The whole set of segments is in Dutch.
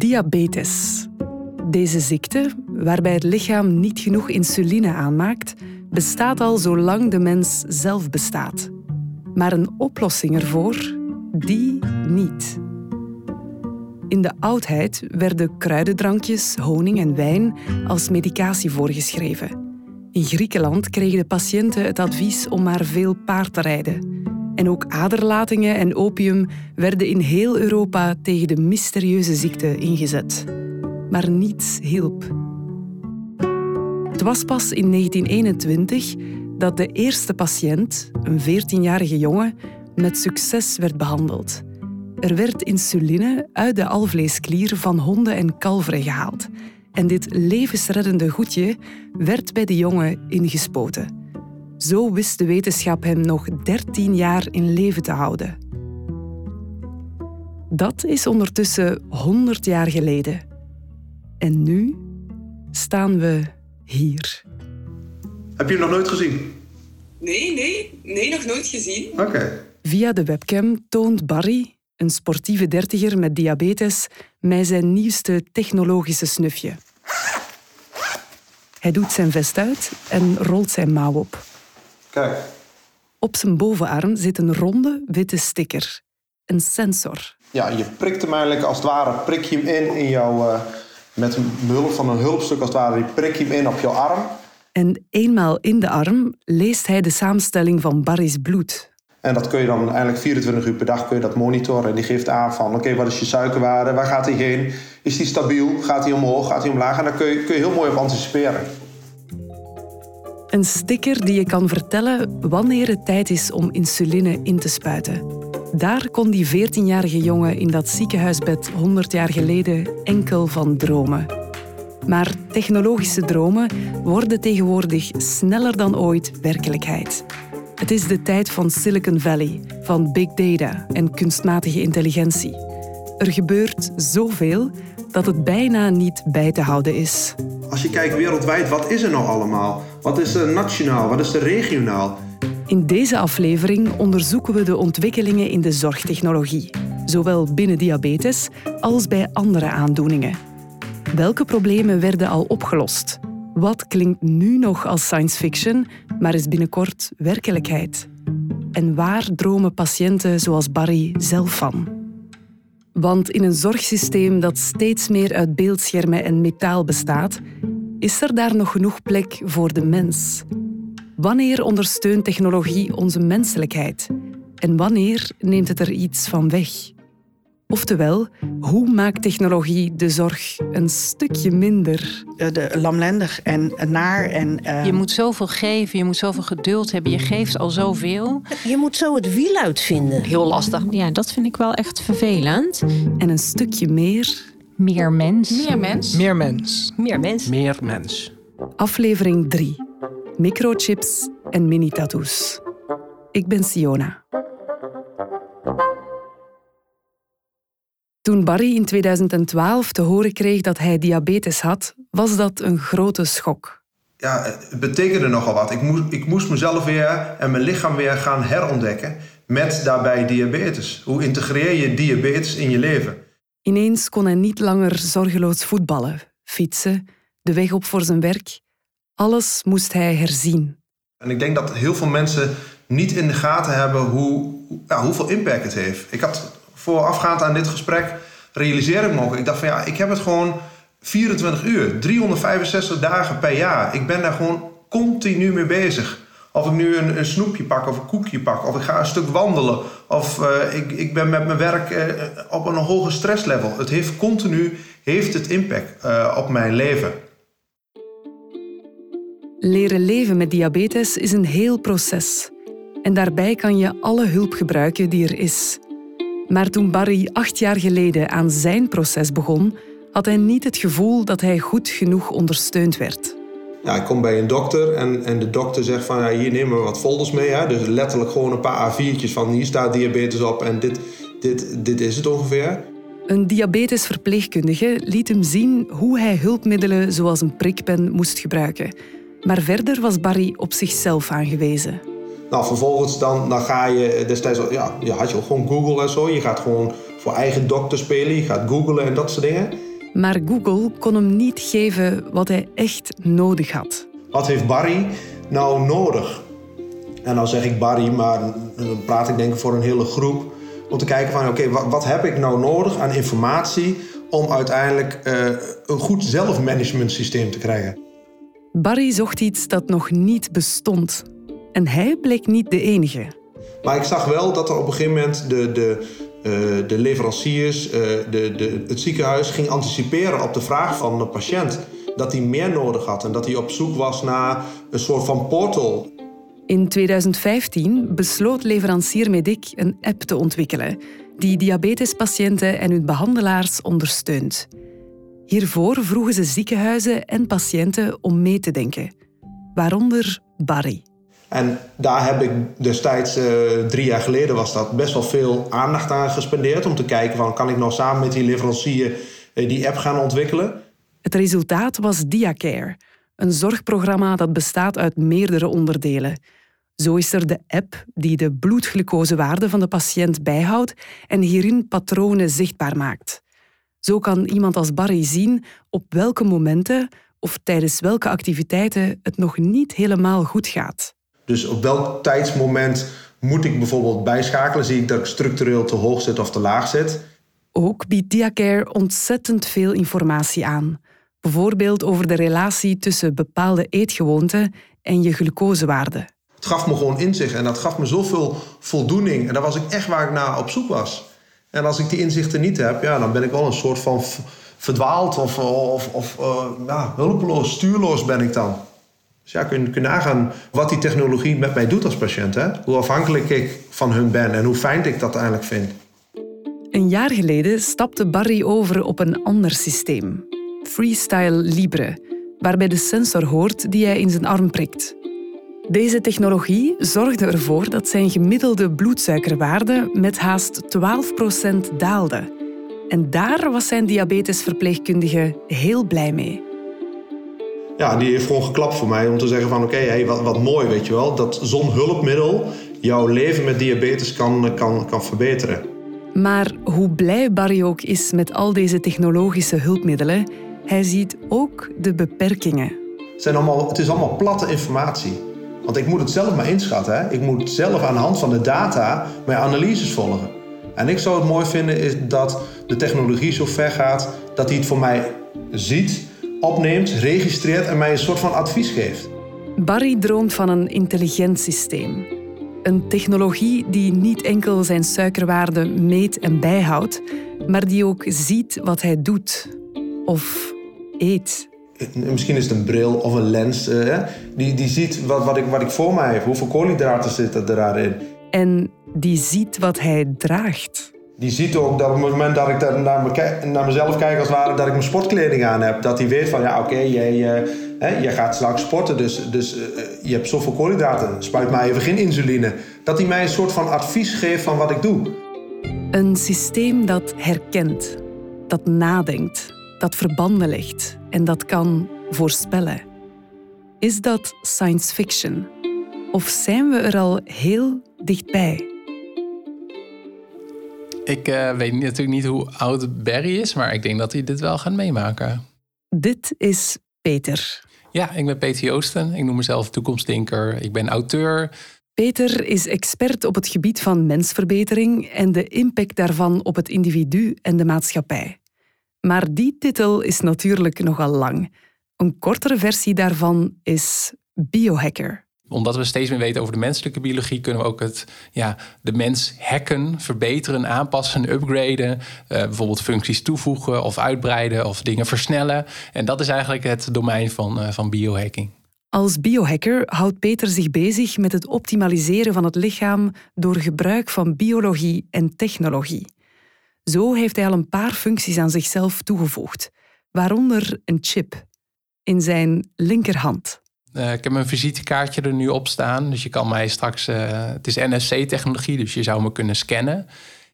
Diabetes. Deze ziekte, waarbij het lichaam niet genoeg insuline aanmaakt, bestaat al zolang de mens zelf bestaat. Maar een oplossing ervoor, die niet. In de oudheid werden kruidendrankjes, honing en wijn als medicatie voorgeschreven. In Griekenland kregen de patiënten het advies om maar veel paard te rijden. En ook aderlatingen en opium werden in heel Europa tegen de mysterieuze ziekte ingezet. Maar niets hielp. Het was pas in 1921 dat de eerste patiënt, een 14-jarige jongen, met succes werd behandeld. Er werd insuline uit de alvleesklier van honden en kalveren gehaald. En dit levensreddende goedje werd bij de jongen ingespoten. Zo wist de wetenschap hem nog 13 jaar in leven te houden. Dat is ondertussen 100 jaar geleden. En nu staan we hier. Heb je hem nog nooit gezien? Nee, nee, nee, nog nooit gezien. Oké. Via de webcam toont Barry, een sportieve dertiger met diabetes, mij zijn nieuwste technologische snufje. Hij doet zijn vest uit en rolt zijn mouw op. Kijk. Op zijn bovenarm zit een ronde witte sticker. Een sensor. Ja, je prikt hem eigenlijk als het ware, prik je hem in in jouw... eh, met behulp van een hulpstuk als het ware, die prik je hem in op jouw arm. En eenmaal in de arm leest hij de samenstelling van Barry's bloed. En dat kun je dan eigenlijk 24 uur per dag kun je dat monitoren. En die geeft aan van, oké, wat is je suikerwaarde? Waar gaat hij heen? Is die stabiel? Gaat hij omhoog? Gaat hij omlaag? En daar kun je, kun je heel mooi op anticiperen. Een sticker die je kan vertellen wanneer het tijd is om insuline in te spuiten. Daar kon die 14-jarige jongen in dat ziekenhuisbed 100 jaar geleden enkel van dromen. Maar technologische dromen worden tegenwoordig sneller dan ooit werkelijkheid. Het is de tijd van Silicon Valley, van big data en kunstmatige intelligentie. Er gebeurt zoveel dat het bijna niet bij te houden is. Als je kijkt wereldwijd, wat is er nou allemaal? Wat is er nationaal? Wat is er regionaal? In deze aflevering onderzoeken we de ontwikkelingen in de zorgtechnologie, zowel binnen diabetes als bij andere aandoeningen. Welke problemen werden al opgelost? Wat klinkt nu nog als science fiction, maar is binnenkort werkelijkheid? En waar dromen patiënten zoals Barry zelf van? Want in een zorgsysteem dat steeds meer uit beeldschermen en metaal bestaat, is er daar nog genoeg plek voor de mens? Wanneer ondersteunt technologie onze menselijkheid? En wanneer neemt het er iets van weg? Oftewel, hoe maakt technologie de zorg een stukje minder? eh, de, lamlendig en naar. En, eh, Je moet zoveel geven, je moet zoveel geduld hebben. Je geeft al zoveel. Je moet zo het wiel uitvinden. Heel lastig. Ja, dat vind ik wel echt vervelend. En een stukje meer? Meer mens. Meer mens. Meer mens. Meer mens. Aflevering 3. Microchips en mini-tattoos. Ik ben Siona. Toen Barry in 2012 te horen kreeg dat hij diabetes had, was dat een grote schok. Ja, het betekende nogal wat. Ik moest, ik moest mezelf weer en mijn lichaam weer gaan herontdekken. Met daarbij diabetes. Hoe integreer je diabetes in je leven? Ineens kon hij niet langer zorgeloos voetballen, fietsen, de weg op voor zijn werk. Alles moest hij herzien. En ik denk dat heel veel mensen niet in de gaten hebben hoe, ja, hoeveel impact het heeft. Ik had voorafgaand aan dit gesprek realiseer ik me ook. Ik dacht van ja, ik heb het gewoon 24 uur, 365 dagen per jaar. Ik ben daar gewoon continu mee bezig. Of ik nu een, snoepje pak of een koekje pak, of ik ga een stuk wandelen, of eh, ik, ik ben met mijn werk eh, op een hoger stresslevel. Het heeft continu heeft het impact eh, op mijn leven. Leren leven met diabetes is een heel proces. En daarbij kan je alle hulp gebruiken die er is. Maar toen Barry acht jaar geleden aan zijn proces begon, had hij niet het gevoel dat hij goed genoeg ondersteund werd. Ja, ik kom bij een dokter en, en de dokter zegt van ja, hier nemen we wat folders mee. Hè? Dus letterlijk gewoon een paar A4'tjes van hier staat diabetes op en dit, dit, dit is het ongeveer. Een diabetesverpleegkundige liet hem zien hoe hij hulpmiddelen zoals een prikpen moest gebruiken. Maar verder was Barry op zichzelf aangewezen. Nou, vervolgens dan, dan ga je destijds, ja, je had je al gewoon Google en zo. Je gaat gewoon voor eigen dokter spelen, je gaat googlen en dat soort dingen. Maar Google kon hem niet geven wat hij echt nodig had. Wat heeft Barry nou nodig? En dan zeg ik Barry, maar dan praat ik denk ik voor een hele groep. Om te kijken van oké, wat, wat, heb ik nou nodig aan informatie om uiteindelijk uh, een goed zelfmanagementsysteem te krijgen. Barry zocht iets dat nog niet bestond. En hij bleek niet de enige. Maar ik zag wel dat er op een gegeven moment de, de, de leveranciers, uh, de, de, het ziekenhuis ging anticiperen op de vraag van de patiënt. Dat hij meer nodig had en dat hij op zoek was naar een soort van portal. In 2015 besloot leverancier Medic een app te ontwikkelen die diabetespatiënten en hun behandelaars ondersteunt. Hiervoor vroegen ze ziekenhuizen en patiënten om mee te denken, waaronder Barry. En daar heb ik destijds, uh, drie jaar geleden was dat, best wel veel aandacht aan gespendeerd om te kijken van kan ik nou samen met die leverancier uh, die app gaan ontwikkelen. Het resultaat was DiaCare, een zorgprogramma dat bestaat uit meerdere onderdelen. Zo is er de app die de bloedglucosewaarde van de patiënt bijhoudt en hierin patronen zichtbaar maakt. Zo kan iemand als Barry zien op welke momenten of tijdens welke activiteiten het nog niet helemaal goed gaat. Dus op welk tijdsmoment moet ik bijvoorbeeld bijschakelen? Zie ik dat ik structureel te hoog zit of te laag zit? Ook biedt Diacare ontzettend veel informatie aan. Bijvoorbeeld over de relatie tussen bepaalde eetgewoonten en je glucosewaarde. Het gaf me gewoon inzicht en dat gaf me zoveel voldoening. En daar was ik echt waar ik naar op zoek was. En als ik die inzichten niet heb, ja, dan ben ik wel een soort van verdwaald of, of, of uh, ja, hulpeloos, stuurloos ben ik dan. Dus ja, kun nagaan wat die technologie met mij doet als patiënt. Hè? Hoe afhankelijk ik van hun ben en hoe fijn ik dat eigenlijk vind. Een jaar geleden stapte Barry over op een ander systeem. Freestyle Libre, waarbij de sensor hoort die hij in zijn arm prikt. Deze technologie zorgde ervoor dat zijn gemiddelde bloedsuikerwaarde met haast 12% daalde. En daar was zijn diabetesverpleegkundige heel blij mee. Ja, die heeft gewoon geklapt voor mij om te zeggen van oké, hey, wat, wat mooi weet je wel. Dat zo'n hulpmiddel jouw leven met diabetes kan, kan, kan verbeteren. Maar hoe blij Barry ook is met al deze technologische hulpmiddelen, hij ziet ook de beperkingen. Het, zijn allemaal, het is allemaal platte informatie. Want ik moet het zelf maar inschatten. Hè? Ik moet zelf aan de hand van de data mijn analyses volgen. En ik zou het mooi vinden is dat de technologie zo ver gaat dat hij het voor mij ziet, opneemt, registreert en mij een soort van advies geeft. Barry droomt van een intelligent systeem. Een technologie die niet enkel zijn suikerwaarde meet en bijhoudt, maar die ook ziet wat hij doet of eet misschien is het een bril of een lens, uh, die, die ziet wat, wat, ik, wat ik voor mij heb, hoeveel koolhydraten zitten er daarin. En die ziet wat hij draagt. Die ziet ook dat op het moment dat ik naar, naar mezelf kijk, als het ware, dat ik mijn sportkleding aan heb, dat hij weet van ja, oké, jij, uh, jij gaat straks sporten, dus, dus uh, je hebt zoveel koolhydraten, spuit mij even geen insuline. Dat hij mij een soort van advies geeft van wat ik doe. Een systeem dat herkent, dat nadenkt, dat verbanden legt en dat kan voorspellen. Is dat science fiction? Of zijn we er al heel dichtbij? Ik uh, weet natuurlijk niet hoe oud Barry is, maar ik denk dat hij dit wel gaat meemaken. Dit is Peter. Ja, ik ben Peter Joosten. Ik noem mezelf toekomstdenker. Ik ben auteur. Peter is expert op het gebied van mensverbetering en de impact daarvan op het individu en de maatschappij. Maar die titel is natuurlijk nogal lang. Een kortere versie daarvan is biohacker. Omdat we steeds meer weten over de menselijke biologie, kunnen we ook het, ja, de mens hacken, verbeteren, aanpassen, upgraden. Uh, bijvoorbeeld functies toevoegen of uitbreiden of dingen versnellen. En dat is eigenlijk het domein van, uh, van biohacking. Als biohacker houdt Peter zich bezig met het optimaliseren van het lichaam door gebruik van biologie en technologie. Zo heeft hij al een paar functies aan zichzelf toegevoegd, waaronder een chip in zijn linkerhand. Uh, ik heb mijn visitekaartje er nu op staan. Dus je kan mij straks. Uh, het is NFC-technologie, dus je zou me kunnen scannen.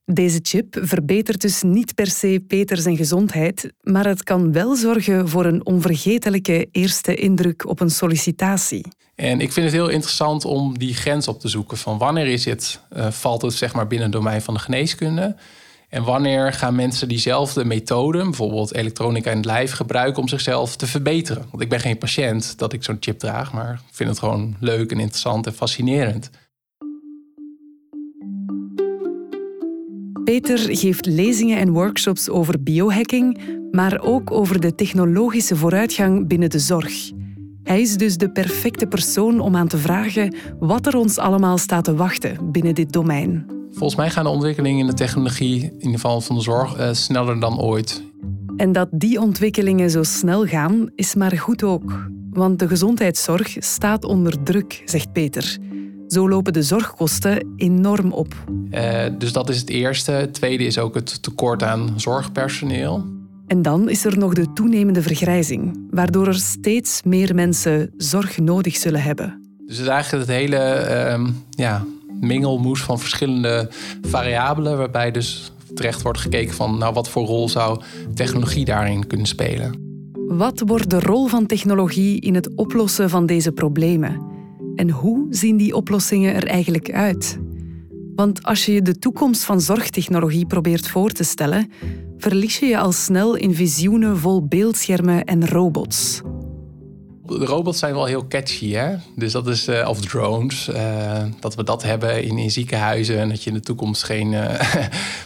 Deze chip verbetert dus niet per se Peter zijn gezondheid, maar het kan wel zorgen voor een onvergetelijke eerste indruk op een sollicitatie. En ik vind het heel interessant om die grens op te zoeken van wanneer is het, uh, valt het zeg maar binnen het domein van de geneeskunde En wanneer gaan mensen diezelfde methode, bijvoorbeeld elektronica in het lijf, gebruiken om zichzelf te verbeteren? Want ik ben geen patiënt dat ik zo'n chip draag, maar ik vind het gewoon leuk en interessant en fascinerend. Peter geeft lezingen en workshops over biohacking, maar ook over de technologische vooruitgang binnen de zorg. Hij is dus de perfecte persoon om aan te vragen wat er ons allemaal staat te wachten binnen dit domein. Volgens mij gaan de ontwikkelingen in de technologie, in ieder geval van de zorg, uh, sneller dan ooit. En dat die ontwikkelingen zo snel gaan, is maar goed ook. Want de gezondheidszorg staat onder druk, zegt Peter. Zo lopen de zorgkosten enorm op. Uh, dus dat is het eerste. Het tweede is ook het tekort aan zorgpersoneel. En dan is er nog de toenemende vergrijzing, waardoor er steeds meer mensen zorg nodig zullen hebben. Dus het is eigenlijk het hele uh, ja, mengelmoes van verschillende variabelen, waarbij dus terecht wordt gekeken van nou, wat voor rol zou technologie daarin kunnen spelen. Wat wordt de rol van technologie in het oplossen van deze problemen? En hoe zien die oplossingen er eigenlijk uit? Want als je de toekomst van zorgtechnologie probeert voor te stellen, verlies je je al snel in visioenen vol beeldschermen en robots. Robots zijn wel heel catchy, hè? Dus dat is, uh, of drones, uh, dat we dat hebben in, in ziekenhuizen en dat je in de toekomst geen, uh,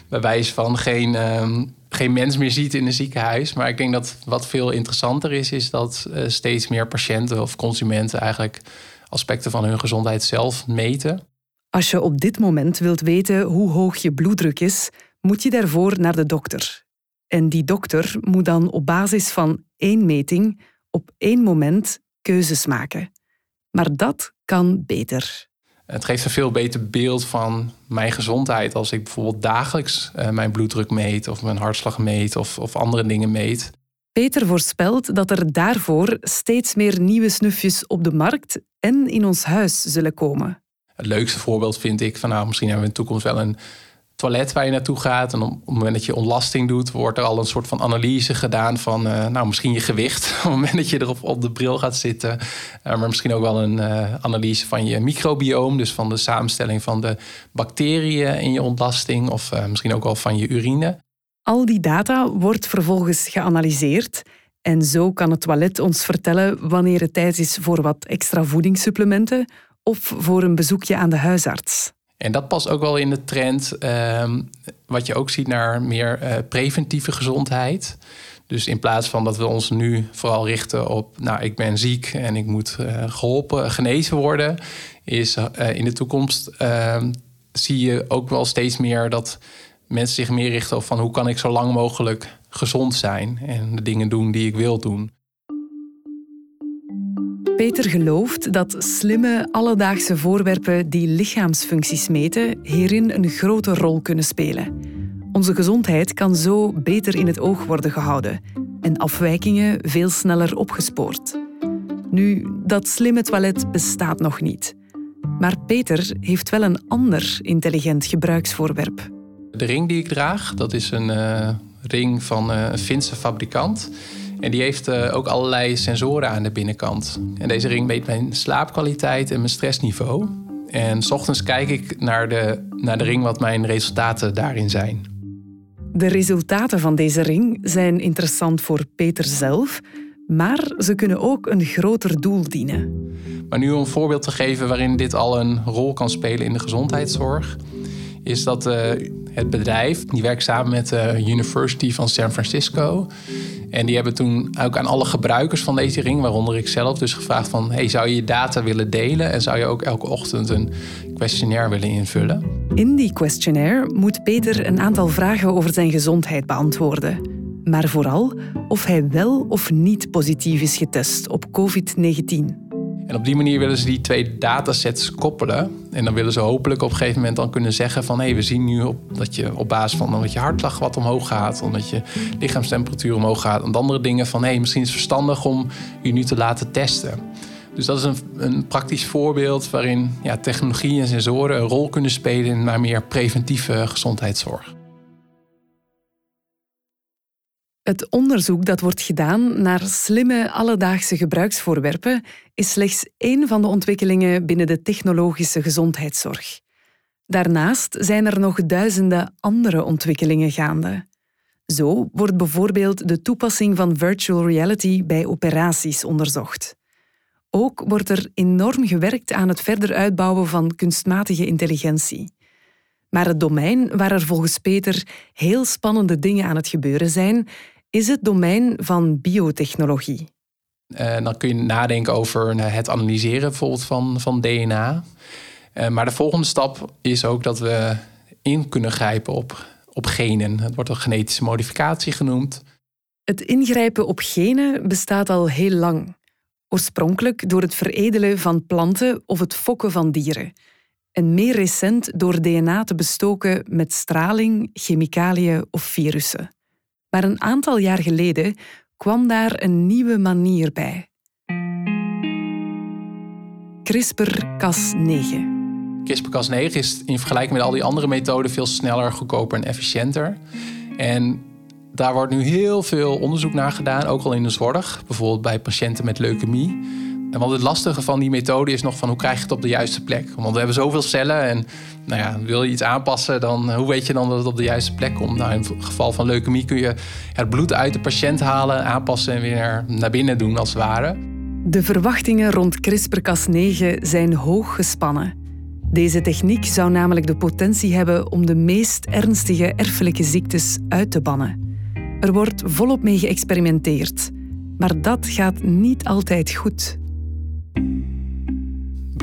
bij wijze van geen, um, geen mens meer ziet in een ziekenhuis. Maar ik denk dat wat veel interessanter is, is dat steeds meer patiënten of consumenten eigenlijk aspecten van hun gezondheid zelf meten. Als je op dit moment wilt weten hoe hoog je bloeddruk is, moet je daarvoor naar de dokter. En die dokter moet dan op basis van één meting op één moment keuzes maken. Maar dat kan beter. Het geeft een veel beter beeld van mijn gezondheid als ik bijvoorbeeld dagelijks uh, mijn bloeddruk meet of mijn hartslag meet of, of andere dingen meet. Peter voorspelt dat er daarvoor steeds meer nieuwe snufjes op de markt en in ons huis zullen komen. Het leukste voorbeeld vind ik van nou, misschien hebben we in de toekomst wel een toilet waar je naartoe gaat. En op het moment dat je ontlasting doet, wordt er al een soort van analyse gedaan van uh, nou, misschien je gewicht. op het moment dat je erop op de bril gaat zitten. Uh, maar misschien ook wel een uh, analyse van je microbioom. Dus van de samenstelling van de bacteriën in je ontlasting. Of misschien ook wel van je urine. Al die data wordt vervolgens geanalyseerd. En zo kan het toilet ons vertellen wanneer het tijd is voor wat extra voedingssupplementen of voor een bezoekje aan de huisarts. En dat past ook wel in de trend, um, wat je ook ziet naar meer uh, preventieve gezondheid. Dus in plaats van dat we ons nu vooral richten op, nou, ik ben ziek en ik moet uh, geholpen, genezen worden, is uh, in de toekomst ehm, zie je ook wel steeds meer dat mensen zich meer richten op van hoe kan ik zo lang mogelijk gezond zijn en de dingen doen die ik wil doen. Peter gelooft dat slimme, alledaagse voorwerpen die lichaamsfuncties meten hierin een grote rol kunnen spelen. Onze gezondheid kan zo beter in het oog worden gehouden en afwijkingen veel sneller opgespoord. Nu, dat slimme toilet bestaat nog niet. Maar Peter heeft wel een ander intelligent gebruiksvoorwerp. De ring die ik draag, dat is een uh, ring van uh, een Finse fabrikant. En die heeft uh, ook allerlei sensoren aan de binnenkant. En deze ring meet mijn slaapkwaliteit en mijn stressniveau. En s ochtends kijk ik naar de, naar de ring wat mijn resultaten daarin zijn. De resultaten van deze ring zijn interessant voor Peter zelf, maar ze kunnen ook een groter doel dienen. Maar nu om een voorbeeld te geven waarin dit al een rol kan spelen in de gezondheidszorg, is dat uh, het bedrijf, die werkt samen met de University van San Francisco. En die hebben toen ook aan alle gebruikers van deze ring, waaronder ik zelf, dus gevraagd van... Hey, zou je je data willen delen en zou je ook elke ochtend een questionnaire willen invullen? In die questionnaire moet Peter een aantal vragen over zijn gezondheid beantwoorden. Maar vooral of hij wel of niet positief is getest op COVID-19. En op die manier willen ze die twee datasets koppelen. En dan willen ze hopelijk op een gegeven moment dan kunnen zeggen van... hé, hey, we zien nu op, dat je op basis van dat je hartslag wat omhoog gaat... omdat je lichaamstemperatuur omhoog gaat... en andere dingen van hé, hey, misschien is het verstandig om je nu te laten testen. Dus dat is een, een praktisch voorbeeld waarin ja, technologie en sensoren een rol kunnen spelen... naar meer preventieve gezondheidszorg. Het onderzoek dat wordt gedaan naar slimme alledaagse gebruiksvoorwerpen is slechts één van de ontwikkelingen binnen de technologische gezondheidszorg. Daarnaast zijn er nog duizenden andere ontwikkelingen gaande. Zo wordt bijvoorbeeld de toepassing van virtual reality bij operaties onderzocht. Ook wordt er enorm gewerkt aan het verder uitbouwen van kunstmatige intelligentie. Maar het domein waar er volgens Peter heel spannende dingen aan het gebeuren zijn, is het domein van biotechnologie. Uh, dan kun je nadenken over nou, het analyseren bijvoorbeeld van, van DNA. Uh, maar de volgende stap is ook dat we in kunnen grijpen op, op genen. Het wordt een genetische modificatie genoemd. Het ingrijpen op genen bestaat al heel lang. Oorspronkelijk door het veredelen van planten of het fokken van dieren. En meer recent door DNA te bestoken met straling, chemicaliën of virussen. Maar een aantal jaar geleden kwam daar een nieuwe manier bij. CRISPR-Cas9. CRISPR-Cas9 is in vergelijking met al die andere methoden veel sneller, goedkoper en efficiënter. En daar wordt nu heel veel onderzoek naar gedaan, ook al in de zorg, bijvoorbeeld bij patiënten met leukemie. En wat het lastige van die methode is nog van hoe krijg je het op de juiste plek? Want we hebben zoveel cellen en nou ja, wil je iets aanpassen, dan hoe weet je dan dat het op de juiste plek komt? Nou, in het geval van leukemie kun je het bloed uit de patiënt halen, aanpassen en weer naar binnen doen als het ware. De verwachtingen rond CRISPR-Cas9 zijn hoog gespannen. Deze techniek zou namelijk de potentie hebben om de meest ernstige erfelijke ziektes uit te bannen. Er wordt volop mee geëxperimenteerd, maar dat gaat niet altijd goed.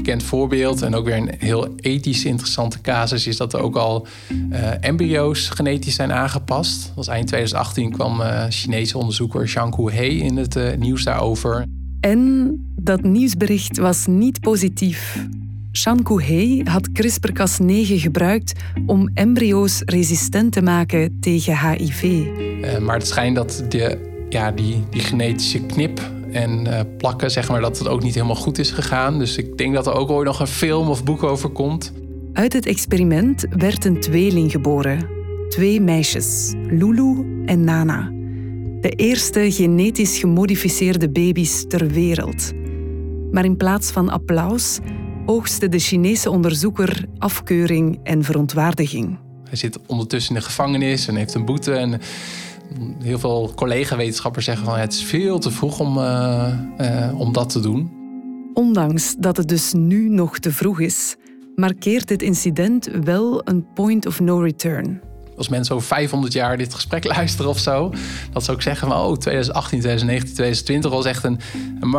Bekend voorbeeld en ook weer een heel ethisch interessante casus is dat er ook al uh, embryo's genetisch zijn aangepast. Dat was eind 2018 kwam uh, Chinese onderzoeker Zhang He in het uh, nieuws daarover. En dat nieuwsbericht was niet positief. Shan He had CRISPR-Cas9 gebruikt om embryo's resistent te maken tegen HIV. Maar het schijnt dat de, ja, die, die genetische knip en uh, plakken, zeg maar, dat het ook niet helemaal goed is gegaan. Dus ik denk dat er ook ooit nog een film of boek over komt. Uit het experiment werd een tweeling geboren. Twee meisjes, Lulu en Nana. De eerste genetisch gemodificeerde baby's ter wereld. Maar in plaats van applaus oogste de Chinese onderzoeker afkeuring en verontwaardiging. Hij zit ondertussen in de gevangenis en heeft een boete. En heel veel collega-wetenschappers zeggen van het is veel te vroeg om, uh, uh, om dat te doen. Ondanks dat het dus nu nog te vroeg is, markeert dit incident wel een point of no return als mensen over 500 jaar dit gesprek luisteren of zo, dat ze ook zeggen van oh, 2018, 2019, 2020 was echt een,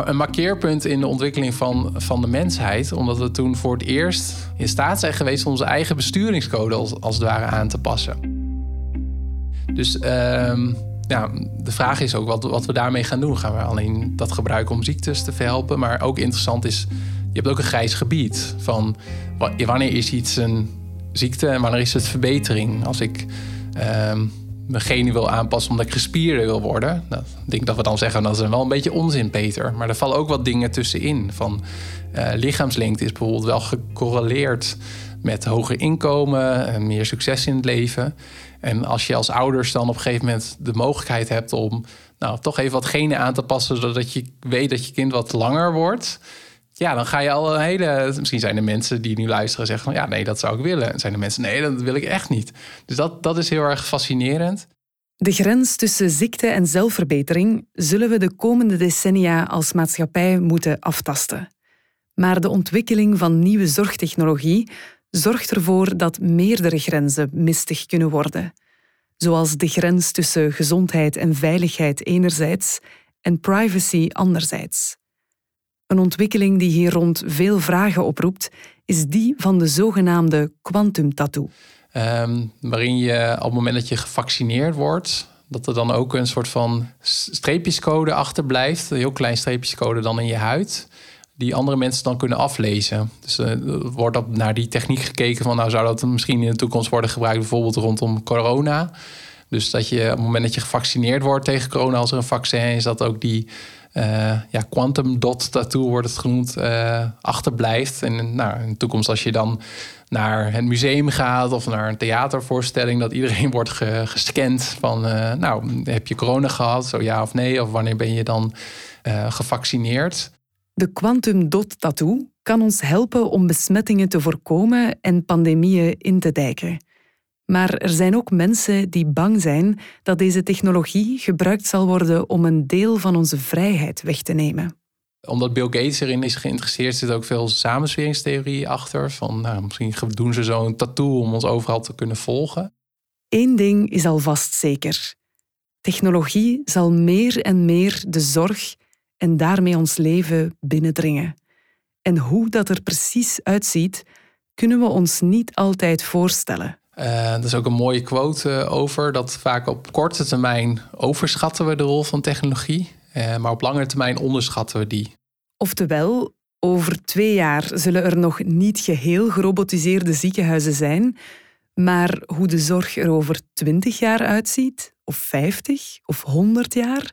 een markeerpunt in de ontwikkeling van, van de mensheid. Omdat we toen voor het eerst in staat zijn geweest om onze eigen besturingscode als, als het ware aan te passen. Dus uh, ja, de vraag is ook wat, wat we daarmee gaan doen. Gaan we alleen dat gebruiken om ziektes te verhelpen? Maar ook interessant is, je hebt ook een grijs gebied van wanneer is iets een ziekte en wanneer is het verbetering. Als ik uh, mijn genen wil aanpassen omdat ik gespierder wil worden. Nou, ik denk dat we dan zeggen dat is wel een beetje onzin, Peter. Maar er vallen ook wat dingen tussenin. Van uh, lichaamslengte is bijvoorbeeld wel gecorreleerd met hoger inkomen en meer succes in het leven. En als je als ouders dan op een gegeven moment de mogelijkheid hebt om nou, toch even wat genen aan te passen, zodat je weet dat je kind wat langer wordt ja, dan ga je al een hele. Misschien zijn er mensen die nu luisteren en zeggen van ja, nee, dat zou ik willen. En zijn er mensen, nee, dat wil ik echt niet. Dus dat, dat is heel erg fascinerend. De grens tussen ziekte en zelfverbetering zullen we de komende decennia als maatschappij moeten aftasten. Maar de ontwikkeling van nieuwe zorgtechnologie zorgt ervoor dat meerdere grenzen mistig kunnen worden. Zoals de grens tussen gezondheid en veiligheid enerzijds en privacy anderzijds. Een ontwikkeling die hier rond veel vragen oproept, is die van de zogenaamde quantum tattoo. Um, waarin je op het moment dat je gevaccineerd wordt, dat er dan ook een soort van streepjescode achterblijft. Een heel klein streepjescode dan in je huid. Die andere mensen dan kunnen aflezen. Dus uh, wordt op naar die techniek gekeken van nou zou dat misschien in de toekomst worden gebruikt, bijvoorbeeld rondom corona. Dus dat je op het moment dat je gevaccineerd wordt tegen corona, als er een vaccin is, dat ook die uh, ja, quantum dot tattoo wordt het genoemd, uh, achterblijft. En nou, in de toekomst als je dan naar het museum gaat of naar een theatervoorstelling, dat iedereen wordt gescand van, nou, heb je corona gehad, zo ja of nee, of wanneer ben je dan gevaccineerd? De quantum dot tattoo kan ons helpen om besmettingen te voorkomen en pandemieën in te dijken. Maar er zijn ook mensen die bang zijn dat deze technologie gebruikt zal worden om een deel van onze vrijheid weg te nemen. Omdat Bill Gates erin is geïnteresseerd, zit ook veel samensweringstheorie achter. Van nou, misschien doen ze zo'n tattoo om ons overal te kunnen volgen. Eén ding is alvast zeker. Technologie zal meer en meer de zorg en daarmee ons leven binnendringen. En hoe dat er precies uitziet, kunnen we ons niet altijd voorstellen. Uh, er is ook een mooie quote uh, over dat vaak op korte termijn overschatten we de rol van technologie, uh, maar op lange termijn onderschatten we die. Oftewel, over twee jaar zullen er nog niet geheel gerobotiseerde ziekenhuizen zijn, maar hoe de zorg er over 20 jaar uitziet, of 50 of 100 jaar,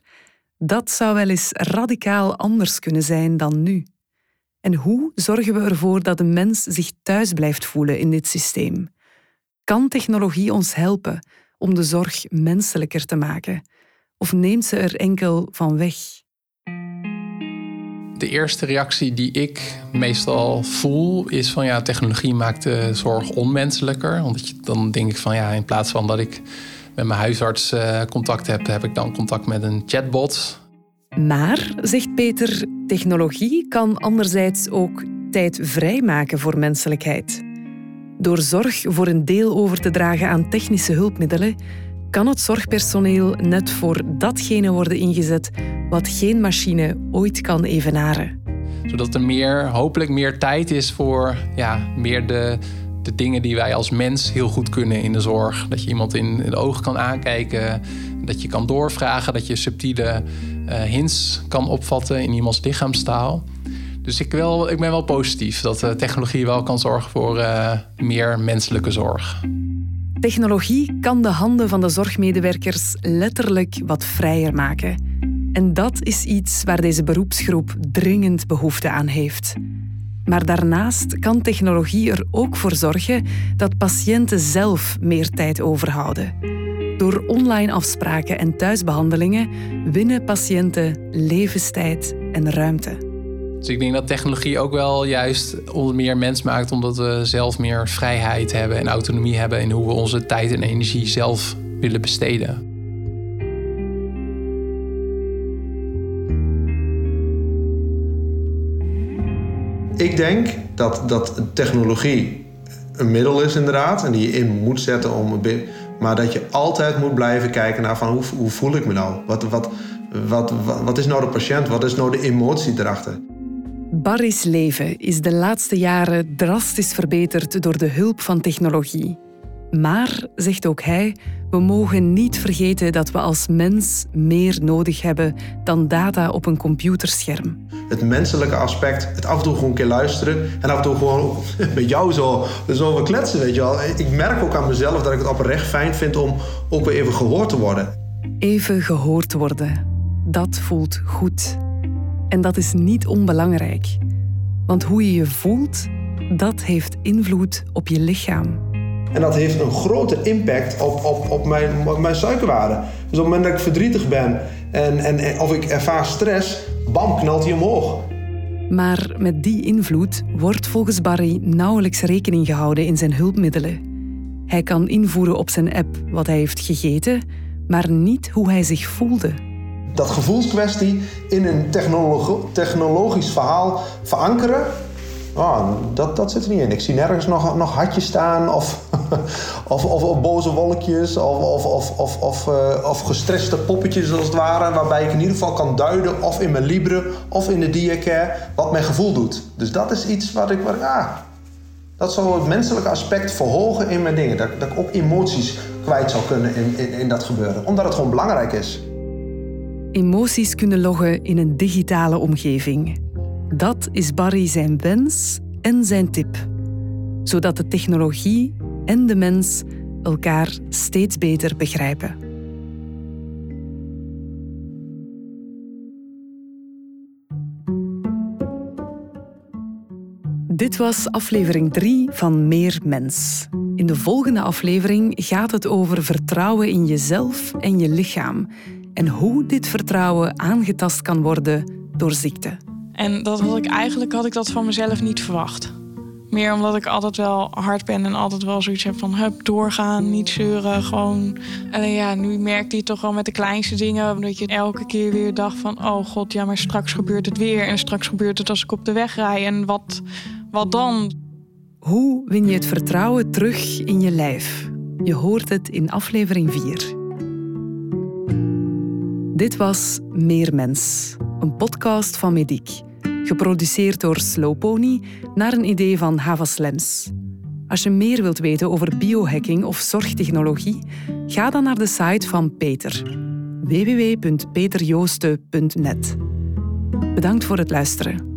dat zou wel eens radicaal anders kunnen zijn dan nu. En hoe zorgen we ervoor dat de mens zich thuis blijft voelen in dit systeem? Kan technologie ons helpen om de zorg menselijker te maken? Of neemt ze er enkel van weg? De eerste reactie die ik meestal voel is van ja, technologie maakt de zorg onmenselijker. Want dan denk ik van ja, in plaats van dat ik met mijn huisarts eh, contact heb, heb ik dan contact met een chatbot. Maar, zegt Peter, technologie kan anderzijds ook tijd vrijmaken voor menselijkheid. Door zorg voor een deel over te dragen aan technische hulpmiddelen, kan het zorgpersoneel net voor datgene worden ingezet wat geen machine ooit kan evenaren. Zodat er meer, hopelijk meer tijd is voor ja, meer de, de dingen die wij als mens heel goed kunnen in de zorg. Dat je iemand in de ogen kan aankijken, dat je kan doorvragen, dat je subtiele uh, hints kan opvatten in iemands lichaamstaal. Dus ik, wil, ik ben wel positief dat uh, technologie wel kan zorgen voor uh, meer menselijke zorg. Technologie kan de handen van de zorgmedewerkers letterlijk wat vrijer maken. En dat is iets waar deze beroepsgroep dringend behoefte aan heeft. Maar daarnaast kan technologie er ook voor zorgen dat patiënten zelf meer tijd overhouden. Door online afspraken en thuisbehandelingen winnen patiënten levenstijd en ruimte. Dus ik denk dat technologie ook wel juist ons meer mens maakt, omdat we zelf meer vrijheid hebben en autonomie hebben in hoe we onze tijd en energie zelf willen besteden. Ik denk dat, dat technologie een middel is inderdaad en die je in moet zetten om maar dat je altijd moet blijven kijken naar van hoe, hoe voel ik me nou? Wat, wat, wat, wat, wat is nou de patiënt? Wat is nou de emotie erachter? Barry's leven is de laatste jaren drastisch verbeterd door de hulp van technologie. Maar, zegt ook hij, we mogen niet vergeten dat we als mens meer nodig hebben dan data op een computerscherm. Het menselijke aspect, het af en toe gewoon een keer luisteren en af en toe gewoon met jou zo, zo kletsen, weet je wel. Ik merk ook aan mezelf dat ik het oprecht fijn vind om ook weer even gehoord te worden. Even gehoord worden, dat voelt goed. En dat is niet onbelangrijk. Want hoe je je voelt, dat heeft invloed op je lichaam. En dat heeft een grote impact op, op, op, mijn, op mijn suikerwaarde. Dus op het moment dat ik verdrietig ben en, en, of ik ervaar stress, bam, knalt hij omhoog. Maar met die invloed wordt volgens Barry nauwelijks rekening gehouden in zijn hulpmiddelen. Hij kan invoeren op zijn app wat hij heeft gegeten, maar niet hoe hij zich voelde dat gevoelskwestie in een technologisch verhaal verankeren. Oh, dat, dat zit er niet in. Ik zie nergens nog, nog hartjes staan of, of, of, boze wolkjes of, of, of, of, of, uh, of gestreste poppetjes als het ware. Waarbij ik in ieder geval kan duiden of in mijn Libre of in de Diacare wat mijn gevoel doet. Dus dat is iets wat ik, wat, ah, dat zou het menselijke aspect verhogen in mijn dingen. Dat, dat ik ook emoties kwijt zou kunnen in, in, in dat gebeuren. Omdat het gewoon belangrijk is emoties kunnen loggen in een digitale omgeving. Dat is Barry zijn wens en zijn tip. Zodat de technologie en de mens elkaar steeds beter begrijpen. Dit was aflevering 3 van Meer Mens. In de volgende aflevering gaat het over vertrouwen in jezelf en je lichaam en hoe dit vertrouwen aangetast kan worden door ziekte. En dat had ik eigenlijk had ik dat van mezelf niet verwacht. Meer omdat ik altijd wel hard ben en altijd wel zoiets heb van hup, doorgaan, niet zeuren, gewoon. En ja, nu merkte je toch wel met de kleinste dingen dat je elke keer weer dacht van oh god, ja, maar straks gebeurt het weer en straks gebeurt het als ik op de weg rij en wat, wat dan? Hoe win je het vertrouwen terug in je lijf? Je hoort het in aflevering 4. Dit was Meer Mens, een podcast van Mediek. Geproduceerd door Slowpony naar een idee van Havas Lems. Als je meer wilt weten over biohacking of zorgtechnologie, ga dan naar de site van Peter. www.peterjoosten.net Bedankt voor het luisteren.